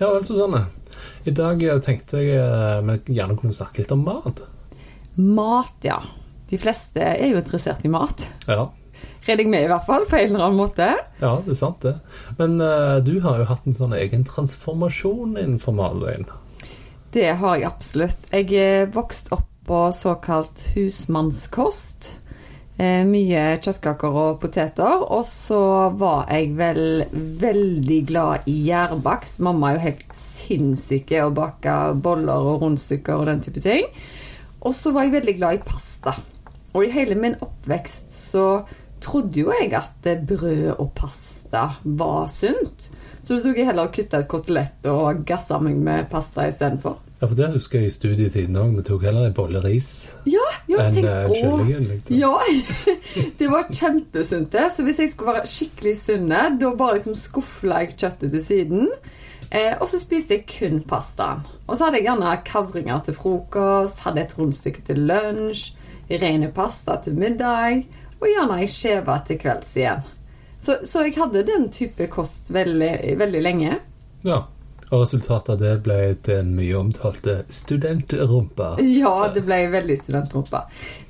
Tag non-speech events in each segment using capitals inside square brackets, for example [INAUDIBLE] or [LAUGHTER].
Ja vel, Susanne. I dag eh, tenkte jeg eh, vi gjerne kunne snakke litt om mat. Mat, ja. De fleste er jo interessert i mat. Ja, Redder jeg med, i hvert fall, på en eller annen måte. ja det er sant, det. Men uh, du har jo hatt en sånn egen transformasjon innenfor malveien. Det har jeg absolutt. Jeg er vokst opp på såkalt husmannskost. Eh, mye kjøttkaker og poteter. Og så var jeg vel veldig glad i gjærbakst. Mamma er jo helt sinnssyk i å bake boller og rundstykker og den type ting. Og så var jeg veldig glad i pasta. Og i hele min oppvekst så trodde jo jeg at brød og pasta var sunt. Så da tok jeg heller og kutta et kotelett og gassa meg med pasta istedenfor. Ja, for det husker jeg i studietiden òg. Vi tok heller en bolle ris Ja, ja, enn eh, kyllingen. Liksom. Ja, [LAUGHS] det var kjempesunt det. Så hvis jeg skulle være skikkelig sunn, da bare liksom skufla jeg kjøttet til siden. Eh, og så spiste jeg kun pastaen. Og så hadde jeg gjerne kavringer til frokost, hadde et rundstykke til lunsj, rene pasta til middag, og gjerne ei skive til kvelds igjen. Så, så jeg hadde den type kost veldig, veldig lenge. Ja. Og resultatet av det ble den mye omtalte studentrumpa. Ja, det ble veldig studentrumpa.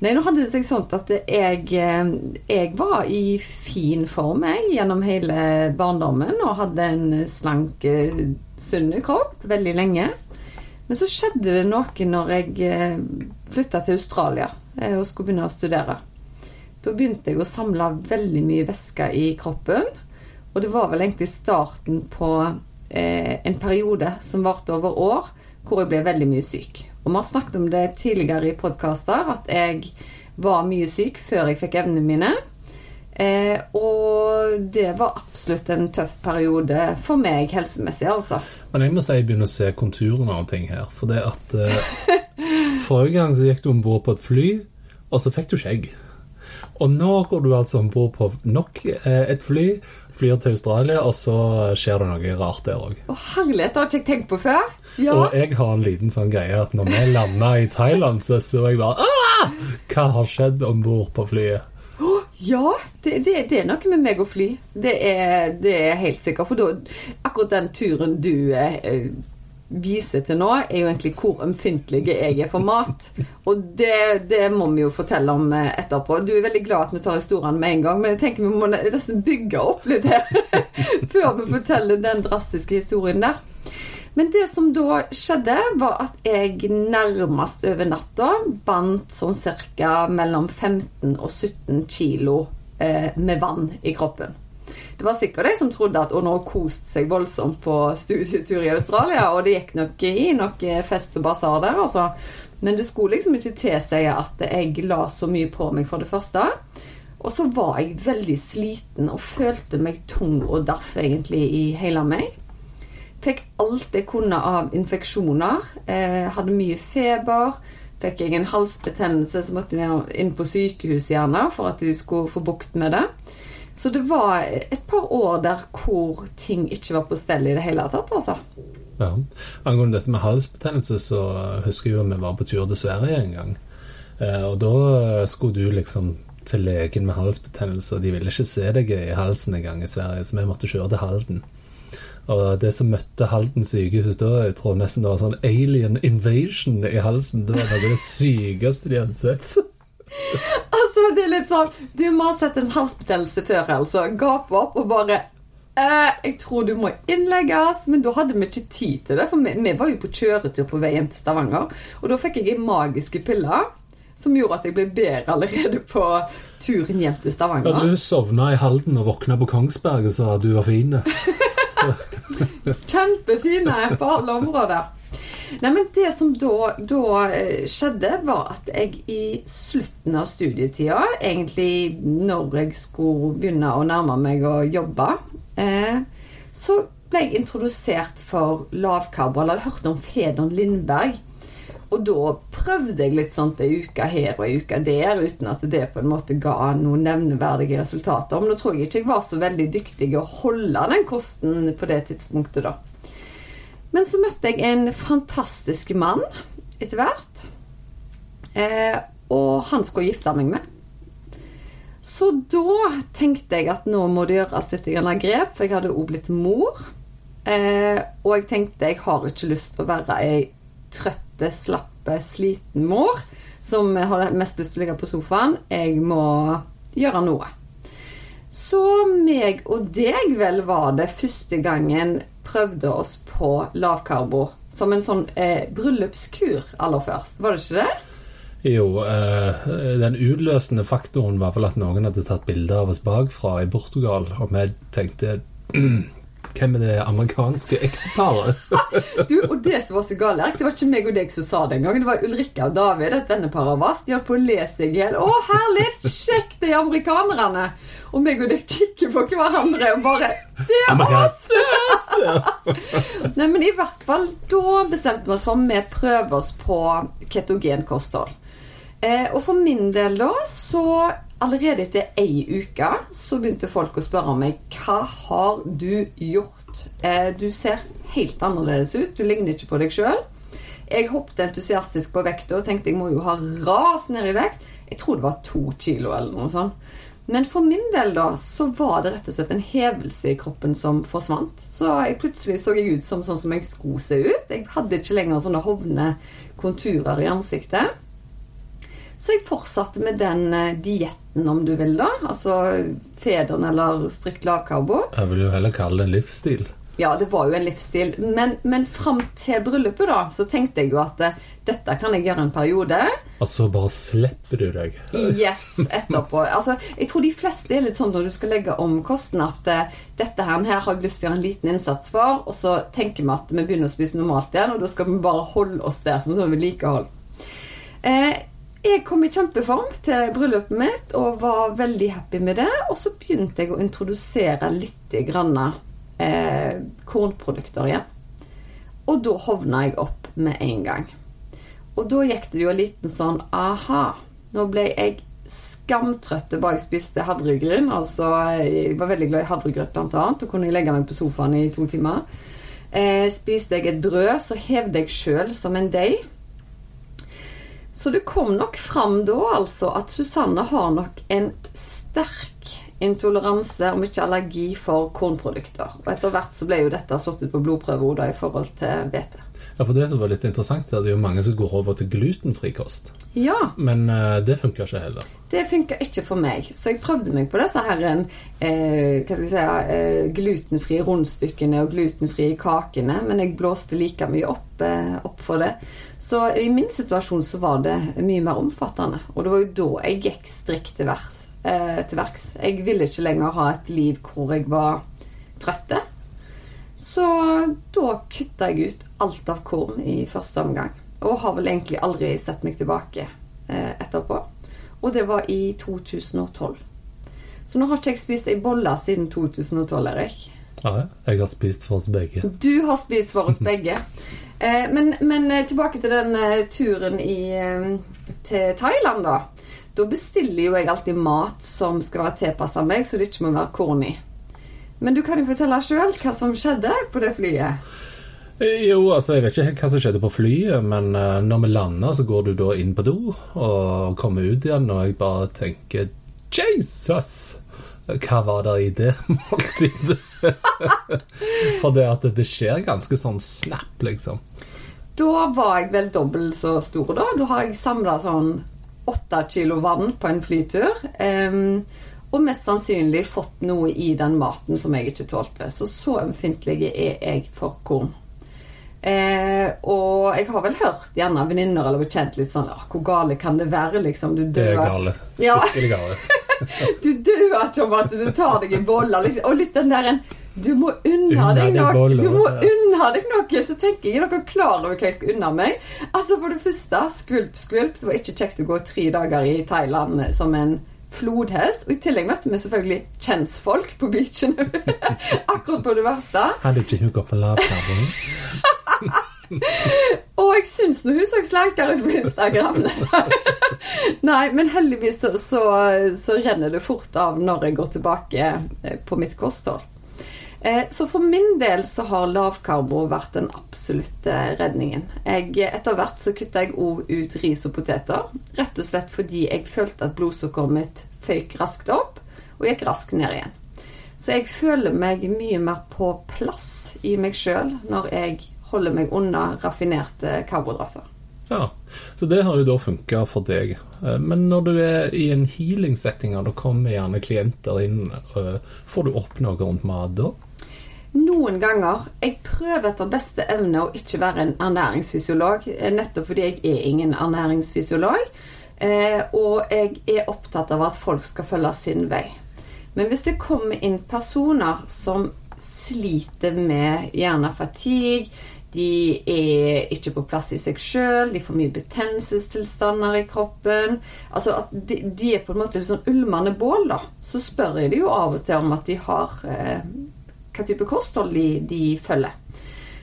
Nei, nå hadde det seg sånn at jeg, eh, jeg var i fin form jeg, gjennom hele barndommen og hadde en slank, eh, sunn kropp veldig lenge. Men så skjedde det noe når jeg flytta til Australia eh, og skulle begynne å studere. Da begynte jeg å samle veldig mye væske i kroppen. Og det var vel egentlig starten på eh, en periode som varte over år, hvor jeg ble veldig mye syk. Og vi har snakket om det tidligere i podkaster, at jeg var mye syk før jeg fikk evnene mine. Eh, og det var absolutt en tøff periode for meg helsemessig, altså. Men jeg må si jeg begynner å se konturene av ting her. For det at eh, [LAUGHS] Forrige gang så gikk du om bord på et fly, og så fikk du skjegg. Og nå går du altså om bord på nok eh, et fly, flyr til Australia, og så skjer det noe rart der òg. Å, herlighet, det har ikke jeg tenkt på før. Ja. Og jeg har en liten sånn greie at når vi landa i Thailand, så så jeg bare «Ah! Hva har skjedd om bord på flyet? Ja, det, det, det er noe med meg å fly. Det er, det er helt sikkert. For da, akkurat den turen du eh, viser til nå, er jo egentlig hvor ømfintlig jeg er for mat. Og det, det må vi jo fortelle om eh, etterpå. Du er veldig glad at vi tar historiene med en gang, men jeg tenker vi må nesten bygge opp litt her [LAUGHS] før vi forteller den drastiske historien der. Men det som da skjedde, var at jeg nærmest over natta bandt sånn ca. mellom 15 og 17 kilo eh, med vann i kroppen. Det var sikkert de som trodde at hun har kost seg voldsomt på studietur i Australia, og det gikk nok i noe fest og basar der, altså. Men det skulle liksom ikke tilsi at jeg la så mye på meg, for det første. Og så var jeg veldig sliten og følte meg tung og daff egentlig i hele meg. Fikk alt jeg kunne av infeksjoner. Eh, hadde mye feber. Fikk jeg en halsbetennelse, så måtte jeg inn på sykehus gjerne for at de skulle få bukt med det. Så det var et par år der hvor ting ikke var på stell i det hele tatt, altså. Ja. Angående dette med halsbetennelse, så husker jeg jo vi var på tur til Sverige en gang. Eh, og da skulle du liksom til legen med halsbetennelse, og de ville ikke se deg i halsen en gang i Sverige, så vi måtte kjøre til Halden. Og det som møtte Halden sykehus da, jeg tror nesten det var sånn alien invasion i halsen. Det var noe av det sykeste de hadde sett. [LAUGHS] Altså, det er litt sånn Du må ha sett en halsbetennelse før, altså. Gape opp og bare eh, Jeg tror du må innlegges. Men da hadde vi ikke tid til det, for vi, vi var jo på kjøretur på vei hjem til Stavanger. Og da fikk jeg magiske pille som gjorde at jeg ble bedre allerede på turen hjem til Stavanger. Ja, du sovna i Halden og våkna på Kongsberg og sa at du var fin. [LAUGHS] Kjempefine på alle områder. Nei, men Det som da, da eh, skjedde, var at jeg i slutten av studietida, egentlig når jeg skulle begynne å nærme meg å jobbe, eh, så ble jeg introdusert for lavkarbo. Eller hadde hørt om Fedon Lindberg. Og da prøvde jeg litt sånt ei uke her og ei uke der, uten at det på en måte ga noen nevneverdige resultater. Men nå tror jeg ikke jeg var så veldig dyktig å holde den kosten på det tidspunktet, da. Men så møtte jeg en fantastisk mann etter hvert. Eh, og han skulle gifte meg med. Så da tenkte jeg at nå må det gjøres litt grep, for jeg hadde òg blitt mor. Eh, og jeg tenkte jeg har ikke lyst til å være ei trøtte, slappe, sliten mor som har mest lyst til å ligge på sofaen. Jeg må gjøre noe. Så meg og deg vel var det første gangen prøvde oss på lavkarbo. Som en sånn eh, bryllupskur aller først, var det ikke det? Jo, eh, den utløsende faktoren var vel at noen hadde tatt bilder av oss bakfra i Portugal, og vi tenkte hvem er det amerikanske ekteparet? [LAUGHS] du, og det som var så galt, det var ikke meg og deg som sa det engang. Det var Ulrikka og David, et vennepar av oss. De holdt på å le seg i hjel. Å, herlig! Sjekk de amerikanerne! Og meg og deg kikker på hverandre og bare Det er oss! [LAUGHS] Nei, men i hvert fall, da bestemte vi oss for vi prøver oss på ketogenkosthold. Eh, og for min del, da, så allerede etter ei uke så begynte folk å spørre meg hva har du gjort? Eh, du ser helt annerledes ut. Du ligner ikke på deg sjøl. Jeg hoppet entusiastisk på vekta og tenkte jeg må jo ha rast ned i vekt. Jeg tror det var to kilo eller noe sånt. Men for min del da, så var det rett og slett en hevelse i kroppen som forsvant. Så jeg plutselig så jeg ut som sånn som jeg skulle se ut. Jeg hadde ikke lenger sånne hovne konturer i ansiktet. Så jeg fortsatte med den eh, dietten, om du vil, da. Altså federen eller strikt lavkarbo. Jeg vil jo heller kalle det en livsstil. Ja, det var jo en livsstil. Men, men fram til bryllupet, da, så tenkte jeg jo at eh, dette kan jeg gjøre en periode. Og så bare slipper du deg. Yes, etterpå. [LAUGHS] Altså, jeg tror de fleste er litt sånn når du skal legge om kosten, at uh, dette her, her har jeg lyst til å gjøre en liten innsats for, og så tenker vi at vi begynner å spise normalt igjen, og da skal vi bare holde oss der som sånn vedlikehold. Eh, jeg kom i kjempeform til bryllupet mitt og var veldig happy med det. Og så begynte jeg å introdusere litt grann, eh, kornprodukter igjen. Og da hovna jeg opp med en gang. Og da gikk det jo en liten sånn aha. Nå ble jeg skamtrøtt bare jeg spiste havregryn. Altså, jeg var veldig glad i havregrøt, blant annet. Og kunne jeg legge meg på sofaen i to timer. Eh, spiste jeg et brød, så hevde jeg sjøl som en deig. Så det kom nok fram da altså at Susanne har nok en sterk intoleranse, om ikke allergi, for kornprodukter. Og etter hvert så ble jo dette slått ut på blodprøver i forhold til hvete. Ja, for Det som var litt interessant, er det er jo mange som går over til glutenfri kost. Ja, Men uh, det funker ikke heller. det funka ikke for meg. Så jeg prøvde meg på disse her uh, hva skal jeg si, uh, glutenfrie rundstykkene og glutenfrie kakene, men jeg blåste like mye opp, opp for det. Så i min situasjon så var det mye mer omfattende. Og det var jo da jeg gikk strikt til verks. Jeg ville ikke lenger ha et liv hvor jeg var trøtte. Så da kutta jeg ut alt av korn i første omgang. Og har vel egentlig aldri sett meg tilbake eh, etterpå. Og det var i 2012. Så nå har ikke jeg spist ei bolle siden 2012, Erik. Ja, jeg har spist for oss begge. Du har spist for oss [LAUGHS] begge. Eh, men, men eh, tilbake til den eh, turen i, eh, til Thailand, da. Da bestiller jo jeg alltid mat som skal være tilpassa meg, så det ikke må være korn i. Men du kan jo fortelle sjøl hva som skjedde på det flyet. Eh, Jo, altså Jeg vet ikke hva som skjedde på flyet, men eh, når vi lander, så går du da inn på do og kommer ut igjen, og jeg bare tenker Jesus! Hva var det i det [LAUGHS] måltidet? [LAUGHS] For det at det skjer ganske sånn snap, liksom. Da var jeg vel dobbelt så stor, da. Da har jeg samla sånn åtte kilo vann på en flytur. em, og mest sannsynlig fått noe i den maten som jeg ikke tålte. Så så ømfintlig er jeg for korn. Eh, og jeg har vel hørt gjerne venninner eller bekjent litt sånn «Åh, Hvor gale kan det være, liksom? Du dør. Det er gale. Ja. Skikkelig gale. [LAUGHS] Du dør ikke om at du tar deg en bolle. Liksom. Og litt den der en Du må unna deg noe. Du må unna deg noe. Så tenker jeg, er dere klar over hva jeg skal unna meg? Altså For det første, skvulp, skvulp. Det var ikke kjekt å gå tre dager i Thailand som en flodhest. Og i tillegg møtte vi selvfølgelig kjentfolk på beachen [LAUGHS] akkurat på det verste. Hadde ikke hun gått på lavkarbo? [LAUGHS] Og jeg syns nå hun så slankere ut på Instagram. [LAUGHS] Nei, men heldigvis så, så, så, renner det fort av når jeg går tilbake eh, på mitt kosthold. Eh, så for min del så har lavkarbo vært den absolutte redningen. Jeg, etter hvert så kutta jeg òg ut ris og poteter. Rett og slett fordi jeg følte at blodsukkeret mitt føyk raskt opp og gikk raskt ned igjen. Så jeg føler meg mye mer på plass i meg sjøl når jeg holder meg unna raffinerte karbohydrater. Ja, Så det har jo da funka for deg. Eh, men når du er i en healing-setting, og det kommer gjerne klienter inn, eh, får du opp noe rundt mat da? Noen ganger. Jeg prøver etter beste evne å ikke være en ernæringsfysiolog, eh, nettopp fordi jeg er ingen ernæringsfysiolog. Og jeg er opptatt av at folk skal følge sin vei. Men hvis det kommer inn personer som sliter med gjerne fatigue, de er ikke på plass i seg sjøl, de får mye betennelsestilstander i kroppen. Altså at de, de, er på en måte litt sånn ulmende bål, da. Så spør jeg de jo av og til om at de har eh, hva type kosthold de, de følger.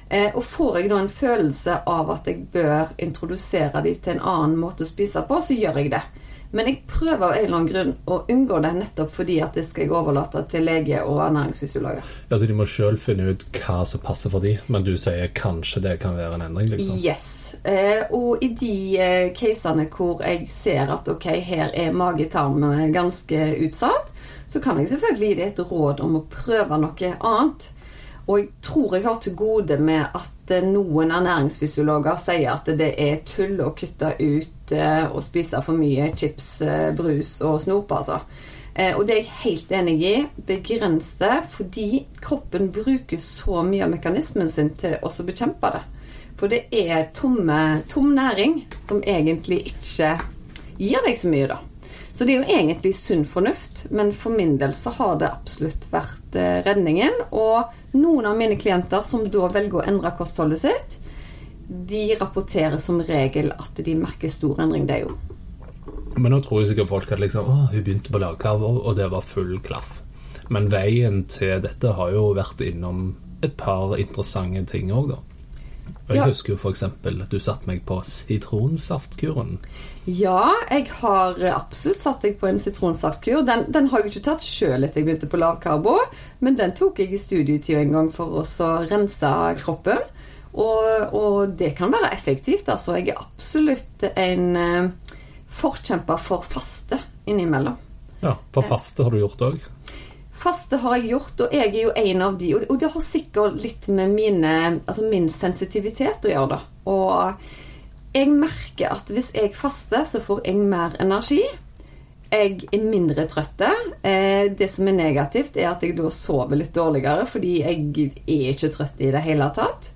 Eh, og får jeg da en følelse av at jeg bør introdusere de til en annen måte å spise på, så gjør jeg det. Men jeg prøver av en eller annen grunn å unngå det nettopp fordi at det skal jeg overlate til lege og ernæringsfysiologer. Altså De må sjøl finne ut hva som passer for de, men du sier kanskje det kan være en endring? liksom? Yes. Eh, og i de eh, casene hvor jeg ser at ok, her er magetarmen ganske utsatt, så kan jeg selvfølgelig gi deg et råd om å prøve noe annet. Og jeg tror jeg har til gode med at eh, noen ernæringsfysiologer sier at det er tull å kutte ut og spise for mye chips, eh, brus og snop, altså. Eh, og det er jeg helt enig i. Begrens det, fordi kroppen bruker så mye av mekanismen sin til å bekjempe det. For det er tomme, tom næring som egentlig ikke gir deg så mye, da. Så det er jo egentlig sunn fornuft, men for min del så har det absolutt vært eh, redningen. Og noen av mine klienter som da velger å endre kostholdet sitt, de rapporterer som regel at de merker stor endring, det jo. Men nå tror jeg sikkert folk at liksom, å, hun begynte på lavkarbo, og det var full klaff. Men veien til dette har jo vært innom et par interessante ting òg, da. Og jeg ja. husker jo f.eks. at du satte meg på sitronsaftkuren. Ja, jeg har absolutt satt deg på en sitronsaftkur. Den, den har jeg ikke tatt sjøl etter jeg begynte på lavkarbo, men den tok jeg i studietid en gang for å rense kroppen. Og, og, det kan være effektivt. Altså, jeg er absolutt en uh, forkjemper for faste innimellom. Ja, For faste har du gjort òg? Faste har jeg gjort, og jeg er jo en av de. Og det har sikkert litt med mine, altså min sensitivitet å gjøre, da. Og jeg merker at hvis jeg faster, så får jeg mer energi. Jeg er mindre trøtt. Eh, det som er negativt, er at jeg da sover litt dårligere, fordi jeg er ikke trøtt i det hele tatt.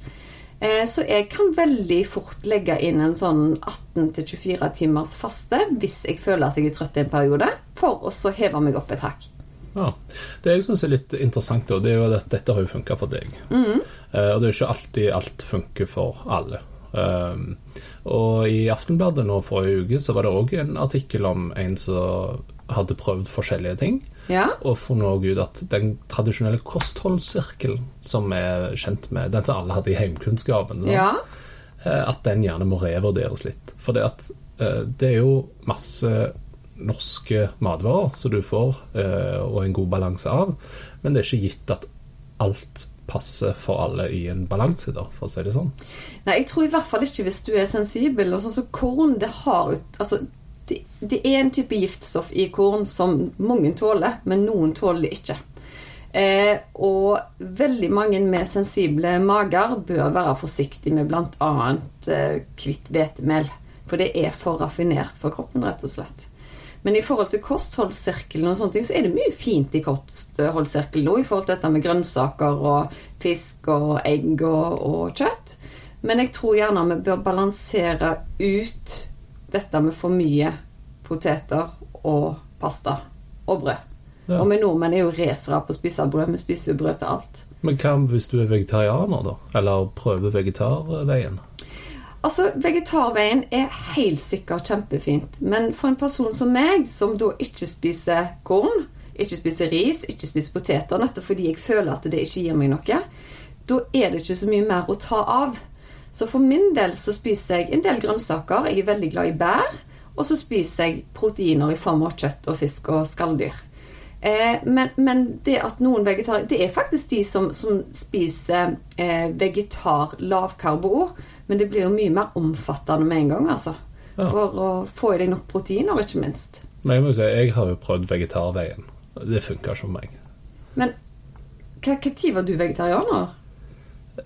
Eh, så jeg kan veldig fort legge inn en sånn 18-24 timers faste hvis jeg føler at jeg er trøtt i en periode, for å så heve meg opp et hakk. Ja. Det jeg syns er litt interessant, da, det er jo at dette har jo funka for deg. Mm. Og det er jo ikke alltid alt funker for alle. Um, og i Aftenbladet nå forrige uke så var det òg en artikkel om en som hadde prøvd forskjellige ting. Ja. Og funnet ut at den tradisjonelle kostholdssirkelen som er kjent med, den som alle hadde i heimkunnskapen, ja. Eh, at den gjerne må revurderes litt. For det, at, eh, det er jo masse norske matvarer som du får, eh, og en god balanse av, men det er ikke gitt at alt passer for alle i en balanse, da, for å si det sånn. Nei, jeg tror i hvert fall ikke hvis du er sensibel. og sånn så Korn det har altså det, det, er en type giftstoff i korn som mange tåler, men noen tåler det ikke. Eh, og veldig mange med sensible mager bør være forsiktige med bl.a. Eh, kvitt hvetemel. For det er for raffinert for kroppen, rett og slett. Men i forhold til kostholdssirkelen og sånne ting, så er det mye fint i kostholdssirkelen nå i forhold til dette med grønnsaker og fisk og egg og, og kjøtt. Men jeg tror gjerne vi bør balansere ut dette med for mye poteter og pasta og brød. Ja. Og vi nordmenn er jo racere på å spise brød. Vi spiser jo brød til alt. Men hva hvis du er vegetarianer, da? Eller prøver vegetarveien? Altså, Vegetarveien er helt sikkert kjempefint, men for en person som meg, som da ikke spiser korn, ikke spiser ris, ikke spiser poteter, nettopp fordi jeg føler at det ikke gir meg noe, da er det ikke så mye mer å ta av. Så for min del så spiser jeg en del grønnsaker. Jeg er veldig glad i bær. Og så spiser jeg proteiner i form av kjøtt og fisk og skalldyr. Eh, men, men, det at noen vegetarer Det er faktisk de som, som spiser eh, vegetar lavkarbo. Men det blir jo mye mer omfattende med en gang, altså. Ja. For å få i deg nok proteiner, ikke minst. Men jeg må jo si, jeg har jo prøvd vegetarveien. Det funka ikke for meg. Men hva hva tid var du vegetarianer?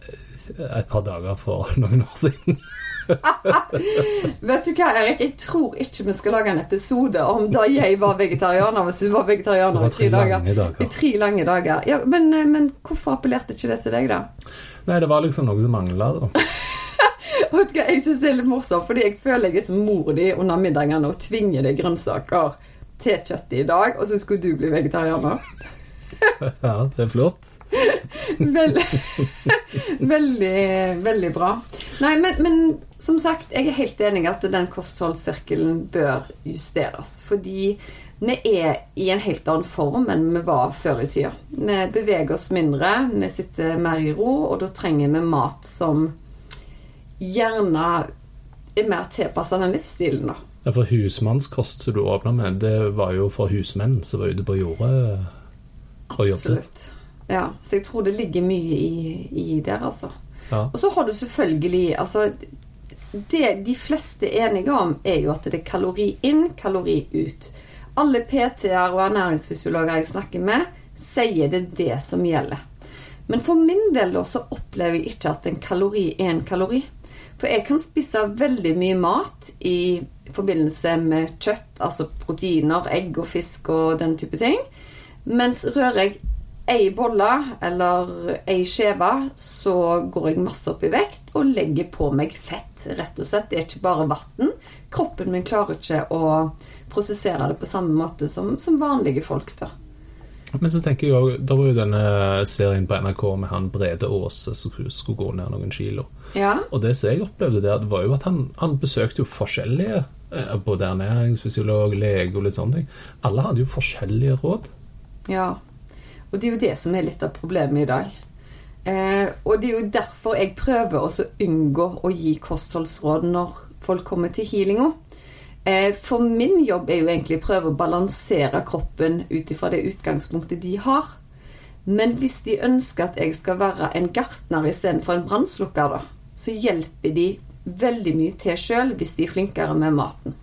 Et par dager for [LAUGHS] noen år siden. [LAUGHS] Vet du hva, Erik? Jeg tror ikke vi skal lage en episode om da jeg var vegetarianer, hvis du var vegetarianer var i tre dager. dager. I tre lange dager. Ja, men, eh, men hvorfor appellerte ikke det til deg, da? Nei, det var liksom noe som mangla. [LAUGHS] Vet du hva, Jeg syns det er litt morsomt, fordi jeg føler jeg er som mor di under middagene og tvinger deg grønnsaker til kjøttet i dag, og så skulle du bli vegetarianer. [LAUGHS] Ja, det er flott. veldig, [LAUGHS] veldig, veldig bra. Nei, men, men som sagt, jeg er helt enig at den kostholdssirkelen bør justeres. Fordi vi er i en helt annen form enn vi var før i tida. Vi beveger oss mindre, vi sitter mer i ro, og da trenger vi mat som gjerne er mer tilpassa den livsstilen, da. Ja, for husmannskost som du åpna med, det var jo for husmenn som var ute på jordet og. Absolutt. Ja, så jeg tror det ligger mye i, i der, altså. Ja. Og så har du selvfølgelig altså, Det de fleste er enige om, er jo at det er kalori inn, kalori ut. Alle PT-er og ernæringsfysiologer jeg snakker med, sier det er det som gjelder. Men for min del så opplever jeg ikke at en kalori er en kalori. For jeg kan spise veldig mye mat i forbindelse med kjøtt, altså proteiner, egg og fisk og den type ting. Mens rører jeg ei bolle eller ei skive, så går jeg masse opp i vekt og legger på meg fett, rett og slett. Det er ikke bare vann. Kroppen min klarer ikke å prosessere det på samme måte som, som vanlige folk, da. Men så tenker jeg også, Da var jo denne serien på NRK med han Brede Aase som skulle- gå ned noen kilo. Ja. Og det som jeg opplevde der, det var jo at han, han besøkte jo forskjellige eh, Både ernæringsfysiolog, lege og litt sånne ting. Alle hadde jo forskjellige råd. Ja. Og det er jo det som er litt av problemet i dag. Eh, og det er jo derfor jeg prøver også å unngå å gi kostholdsråd når folk kommer til healinga. Eh, for min jobb er jo egentlig å prøve å balansere kroppen ut ifra det utgangspunktet de har. Men hvis de ønsker at jeg skal være en gartner istedenfor en brannslukker, da, så hjelper de veldig mye til sjøl hvis de er flinkere med maten.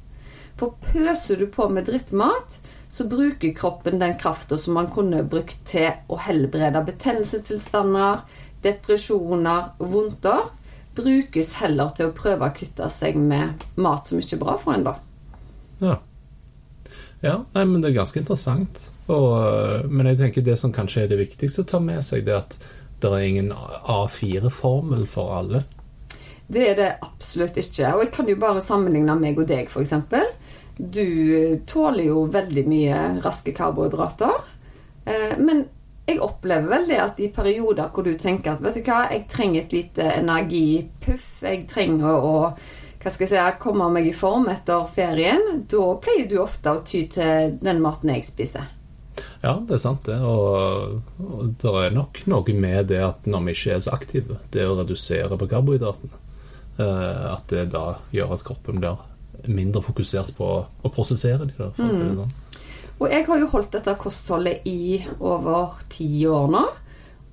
For pøser du på med drittmat, så bruker kroppen den krafta som man kunne brukt til å helbrede betennelsestilstander, depresjoner, vondter, brukes heller til å prøve å kvitte seg med mat som ikke er bra for en, da. Ja. ja, nei, men det er ganske interessant. Og, øh, men jeg tenker det som kanskje er det viktigste å ta med seg, det er at det er ingen A4-formel for alle. Det er det absolutt ikke. Og jeg kan jo bare sammenligne meg og deg, f.eks. Du tåler jo veldig mye raske karbohydrater. Eh, men jeg opplever vel det at i perioder hvor du tenker at vet du hva, jeg trenger et lite energipuff, jeg trenger å hva skal jeg si, komme meg i form etter ferien, da pleier du ofte å ty til den maten jeg spiser. Ja, det er sant det. Og, og det er nok noe med det at når vi ikke er så aktive, det å redusere på karbohydratene, eh, at det da gjør at kroppen blir mindre fokusert på å prosessere de. Det sånn. Og jeg har jo holdt dette kostholdet i over ti år nå.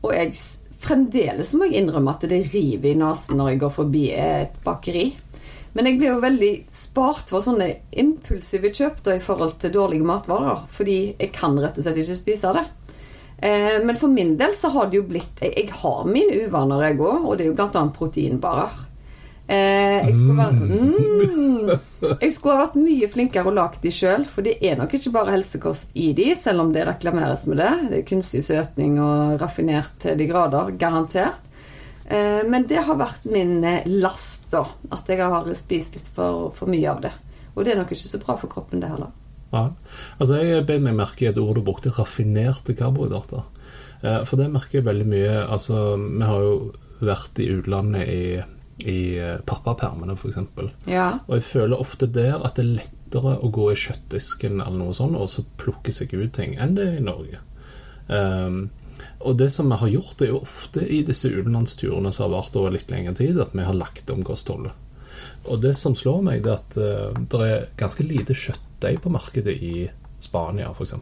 Og jeg fremdeles må jeg innrømme at det river i nesen når jeg går forbi et bakeri. Men jeg blir jo veldig spart for sånne impulsive kjøp da, i forhold til dårlige matvarer. Fordi jeg kan rett og slett ikke spise det. Eh, men for min del så har det jo blitt Jeg, jeg har mine uvaner, jeg òg, og det er jo annet proteinbarer. Eh, jeg skulle vært mm, Jeg skulle ha vært mye flinkere og lagd de sjøl, for det er nok ikke bare helsekost i de, selv om det reklameres med det. Det er kunstig søtning og raffinert til de grader, garantert. Eh, men det har vært min eh, last, da. At jeg har spist litt for, for mye av det. Og det er nok ikke så bra for kroppen, det heller. Ja. Altså, jeg bet meg merke i et ord du brukte, raffinerte karbohydrater. Eh, For det merker jeg veldig mye Altså, vi har jo vært i utlandet i i pappapermene, f.eks. Ja. Og jeg føler ofte der at det er lettere å gå i kjøttdisken eller noe sånt, og så plukke seg ut ting, enn det er i Norge. Ehm, og det som vi har gjort, er jo ofte i disse utenlandsturene som har vart over litt lengre tid, at vi har lagt om kostholdet. Og det som slår meg, er at uh, det er ganske lite kjøttdeig på markedet i Spania, f.eks.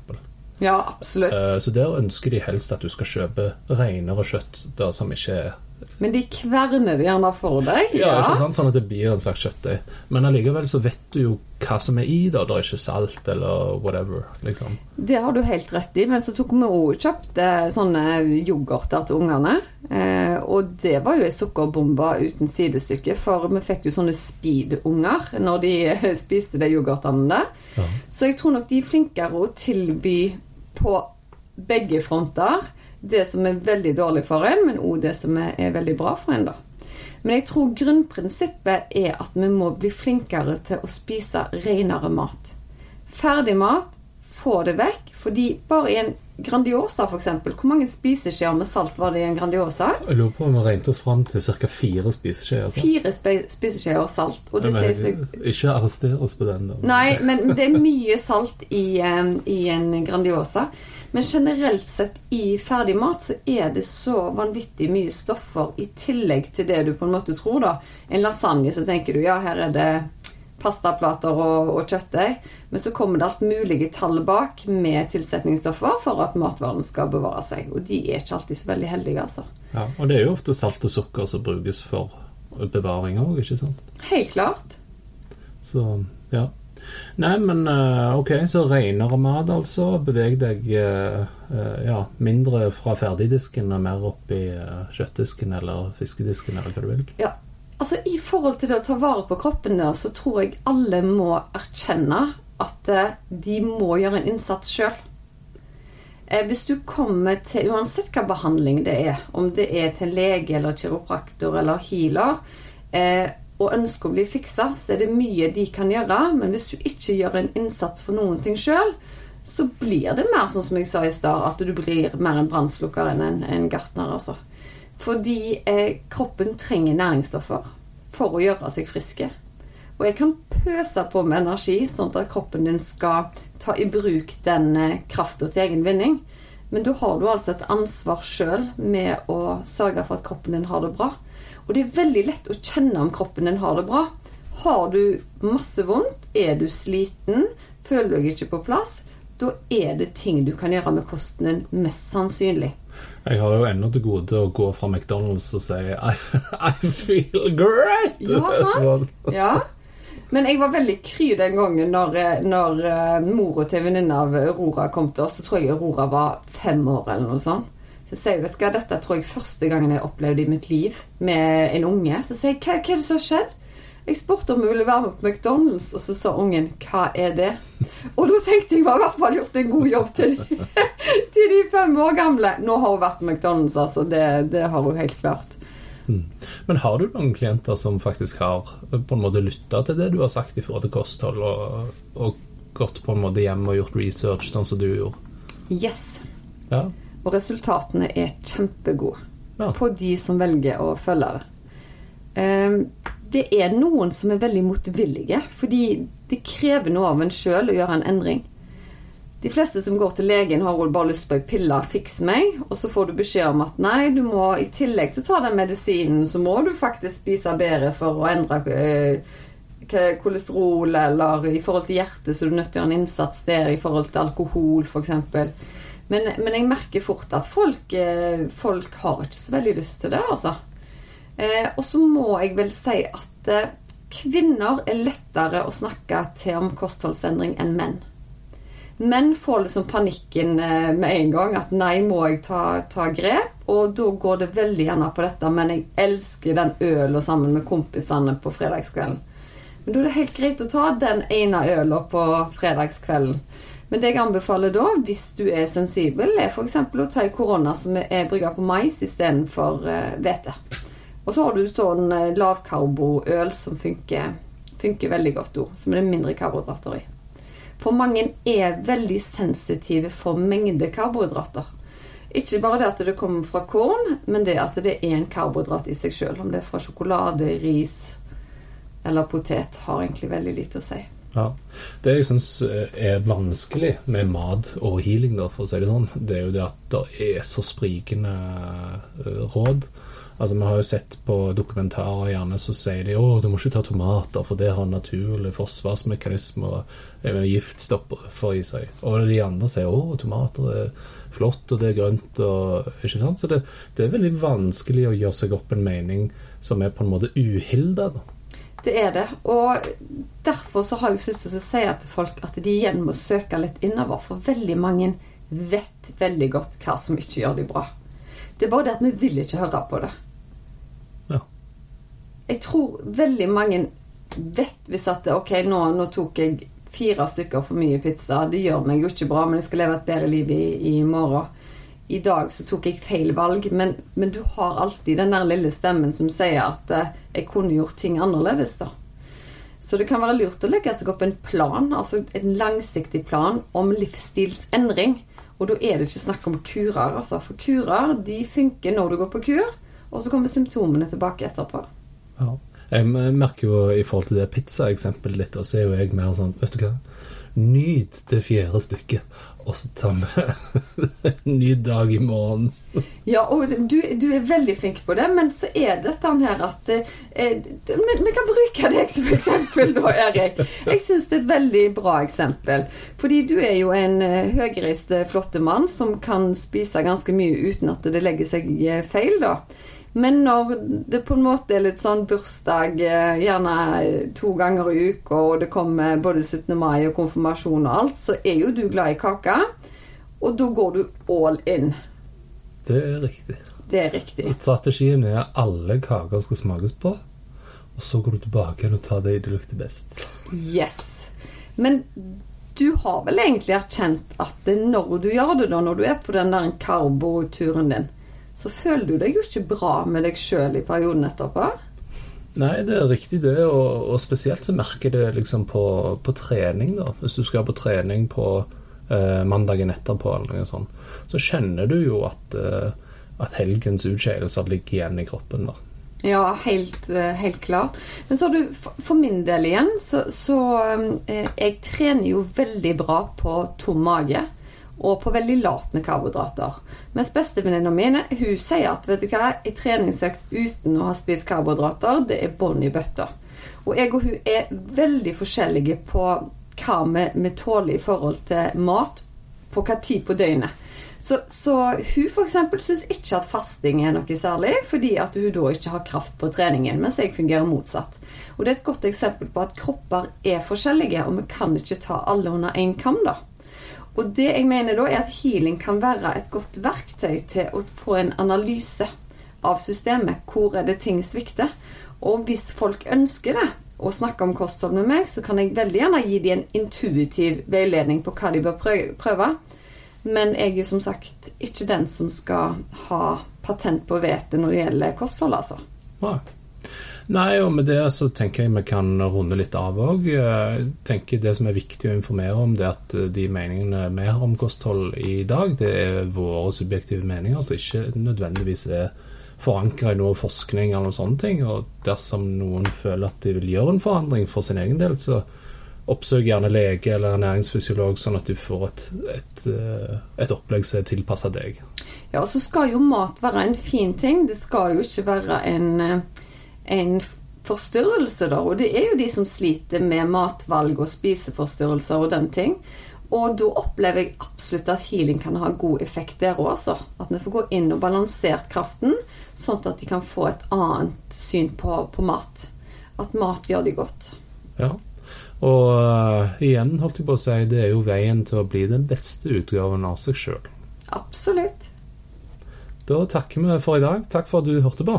ja, absolutt. Uh, så der ønsker de helst at du skal kjøpe renere kjøtt der som ikke er Men de kverner det gjerne for deg. Ja, ikke sant? Sånn at det blir en slags kjøttdeig. Men allikevel så vet du jo hva som er i det. Det er ikke salt eller whatever. liksom. Det har du helt rett i, men så tok vi og kjøpte sånne yoghurter til ungene. Eh, og det var jo ei sukkerbombe uten sidestykke, for vi fikk jo sånne speed-unger når de eh, spiste de yoghurtene der. Ja. Så jeg tror nok de er flinkere å tilby på begge fronter det som er veldig dårlig for en, men òg det som er, veldig bra for en, da. Men jeg tror grunnprinsippet er at vi må bli flinkere til å spise renere mat. Ferdig mat, få det vekk. Fordi bare i en Grandiosa, f.eks. Hvor mange spiseskjeer med salt var det i en Grandiosa? Jeg lurer på om vi regnet oss fram til ca. fire spiseskjeer. altså. Fire spiseskjeer salt. Og det seg Men, ikke arrester oss på den. da. Nei, men det er mye salt i, i en Grandiosa. Men generelt sett i ferdig mat så er det så vanvittig mye stoffer i tillegg til det du på en måte tror, da. En lasagne, så tenker du ja, her er det pastaplater og, og kjøttdeig. Men så kommer det alt mulige tall bak med tilsetningsstoffer for at matvaren skal bevare seg. Og de er ikke alltid så veldig heldige, altså. Ja, og det er jo ofte salt og sukker som brukes for bevaring òg, ikke sant? Helt klart. Så ja. Nei, men eh, ok, så renere mat, altså. Beveg deg eh, eh, ja, mindre fra ferdigdisken og mer opp i kjøttdisken eller fiskedisken eller hva du vil. Ja, altså I forhold til det å ta vare på kroppen der, så tror jeg alle må erkjenne at eh, de må gjøre en innsats sjøl. Eh, hvis du kommer til Uansett hva behandling det er, om det er til lege eller kiropraktor eller healer, eh, og ønsker å bli fiksa, så er det mye de kan gjøre. Men hvis du ikke gjør en innsats for noen ting sjøl, så blir det mer sånn som jeg sa i stad, at du blir mer en brannslukker enn en, en gartner. altså. Fordi eh, kroppen trenger næringsstoffer for å gjøre seg friske. Og jeg kan pøse på med energi, sånn at kroppen din skal ta i bruk den eh, krafta til egen vinning. Men da har du altså et ansvar sjøl med å sørge for at kroppen din har det bra. Og det er veldig lett å kjenne om kroppen din har det bra. Har du masse vondt, er du sliten, føler du deg ikke på plass, da er det ting du kan gjøre med kosten din, mest sannsynlig. Jeg har jo ennå til gode å gå fra McDonald's og si I, I feel great! Ja, sant? Ja. Men jeg var veldig kry den gangen når, når uh, mora til venninna av Aurora kom til oss. Så tror jeg Aurora var fem år eller noe sånt. Så jeg sier vet du hva, dette tror jeg første gangen jeg opplevde i mitt liv med en unge. Så sier jeg hva, hva er det som har skjedd? Jeg spurte om hun ville være med på McDonald's, og så sa ungen 'hva er det?' Og da tenkte jeg vi har i hvert fall gjort en god jobb til de, [LAUGHS] til de fem år gamle. Nå har hun vært på McDonald's, altså. Det, det har hun helt klart. Mm. Men har du noen klienter som faktisk har på en måte lytta til det du har sagt i forhold til kosthold, og, og gått på en måte hjem og gjort research, sånn som du gjorde? Yes. Ja. Og resultatene er kjempegode Ja. på de som velger å følge det. Ehm, Det er noen som er veldig motvillige, fordi det krever noe av en sjøl å gjøre en endring. De fleste som går til legen, har vel bare lyst på ei pille, fiks meg, og så får du beskjed om at nei, du må i tillegg til å ta den medisinen, så må du faktisk spise bedre for å endre eh, kolesterol, eller i forhold til hjertet, så er du nødt til å gjøre en innsats der, i forhold til alkohol, f.eks. Men, men jeg merker fort at folk, eh, folk har ikke så veldig lyst til det, altså. Eh, og så må jeg vel si at eh, kvinner er lettere å snakke til om kostholdsendring enn menn. Menn får liksom panikken eh, med en gang. At nei, må jeg ta, ta grep? Og da går det veldig gjerne på dette. Men jeg elsker den øla sammen med kompisene på fredagskvelden. Men da er det helt greit å ta den ene øla på fredagskvelden. Men det jeg anbefaler da, hvis du er sensibel, er f.eks. å ta en korona som er brygga på mais istedenfor uh, hvete. Og så har du sånn eh, lavkarboøl som funker, funker veldig godt òg. Som er det mindre karbohydrater i. For mange er veldig sensitive for mengde karbohydrater. Ikke bare det at det kommer fra korn, men det at det er en karbohydrat i seg sjøl. Om det er fra sjokolade, ris eller potet, har egentlig veldig lite å si. Ja. Det jeg syns er vanskelig med mat og healing, da, for å si det sånn, det er jo det at det er så sprikende eh, råd. Altså Vi har jo sett på dokumentarer gjerne så sier de å, du må ikke ta tomater, for det har naturlig forsvarsmekanisme og giftstopper i seg. Og de andre sier å, tomater er flott, og det er grønt, og ikke sant. Så det, det er veldig vanskelig å gjøre seg opp en mening som er på en måte uhilda. Det er det. Og derfor så har jeg lyst til å si til folk at de igjen må søke litt innover. For veldig mange vet veldig godt hva som ikke gjør dem bra. Det er bare det at vi vil ikke høre på det. Jeg tror veldig mange vet hvis at ok, nå, nå, tok jeg fire stykker for mye pizza. Det gjør meg jo ikke bra, men jeg skal leve et bedre liv i, i morgen. I dag så tok jeg feil valg, men, men, du har alltid den der lille stemmen som sier at eh, jeg kunne gjort ting annerledes, da. Så det kan være lurt å legge seg opp en plan, altså en langsiktig plan om livsstilsendring. Og da er det ikke snakk om kurer, altså. For kurer de funker når du går på kur, og så kommer symptomene tilbake etterpå. Ja. Jeg merker jo i forhold til det pizzaeksempelet og så er jo jeg mer sånn Vet du hva, nyt det fjerde stykket, og så tar vi [LAUGHS] en ny dag i morgen. Ja, og du, du, er veldig flink på det, men så er dette her at eh, Vi kan bruke deg som eksempel, da, Erik. Jeg syns det er et veldig bra eksempel. Fordi du er jo en eh, høyreist, flotte mann som kan spise ganske mye uten at det legger seg eh, feil, da. Men når det på en måte er litt sånn bursdag, eh, gjerne to ganger i uka, og det kommer både 17. mai og konfirmasjon og alt, så er jo du glad i kake. Og da går du all in. Det er riktig. Det er riktig. Strategien er at alle kaker skal smakes på, og så går du tilbake igjen og tar det det lukter best. Yes. Men du har vel egentlig erkjent at når du gjør det, da, når du er på den der karboturen din, så føler du deg jo ikke bra med deg sjøl i perioden etterpå. Nei, det er riktig det, og, og spesielt så merker det liksom på, på, trening, da. Hvis du skal på trening på eh, mandagen etterpå, eller noe sånt, så kjenner du jo at, eh, at helgens utskeielser ligger igjen i kroppen. da. Ja, helt, eh, helt, klart. Men så har du, for min del igjen, så, så eh, Jeg trener jo veldig bra på tom mage og på veldig lavt med karbohydrater. Mens bestevenninna mi sier at vet du hva, ei treningsøkt uten å ha spist karbohydrater, det er bånn i bøtta. Og jeg og hun er veldig forskjellige på hva vi, vi tåler i forhold til mat på hva tid på døgnet. Så, så hun f.eks. syns ikke at fasting er noe særlig, fordi at hun da ikke har kraft på treningen, mens jeg fungerer motsatt. Og det er et godt eksempel på at kropper er forskjellige, og vi kan ikke ta alle under én kam, da. Og det jeg mener da, er at healing kan være et godt verktøy til å få en analyse av systemet. Hvor er det ting svikter? Og hvis folk ønsker det, og snakke om kosthold med meg, så kan jeg veldig gjerne gi dem en intuitiv veiledning på hva de bør prøve. Men jeg er som sagt ikke den som skal ha patent på vettet når det gjelder kosthold, altså. Nei. Nei, og med det så tenker jeg vi kan runde litt av òg. Det som er viktig å informere om, det er at de meningene vi har om kosthold i dag, det er våre subjektive meninger, som ikke nødvendigvis er forankra i noe forskning eller noen sånne ting. Og dersom noen føler at de vil gjøre en forandring for sin egen del, så oppsøk gjerne lege eller ernæringsfysiolog, sånn at du får et, et, eh, et opplegg som er tilpassa deg. Ja, og så skal jo mat være en fin ting. Det skal jo ikke være en eh, en forstyrrelse, da. Og det er jo de som sliter med matvalg og spiseforstyrrelser og den ting. Og da opplever jeg absolutt at healing kan ha god effekt der òg, altså. At vi får gå inn og balansert kraften, sånn at de kan få et annet syn på, på mat. At mat gjør de godt. Ja. Og uh, igjen, holdt jeg på å si, det er jo veien til å bli den beste utgaven av seg sjøl. Absolutt. Da takker vi for i dag. Takk for at du hørte på.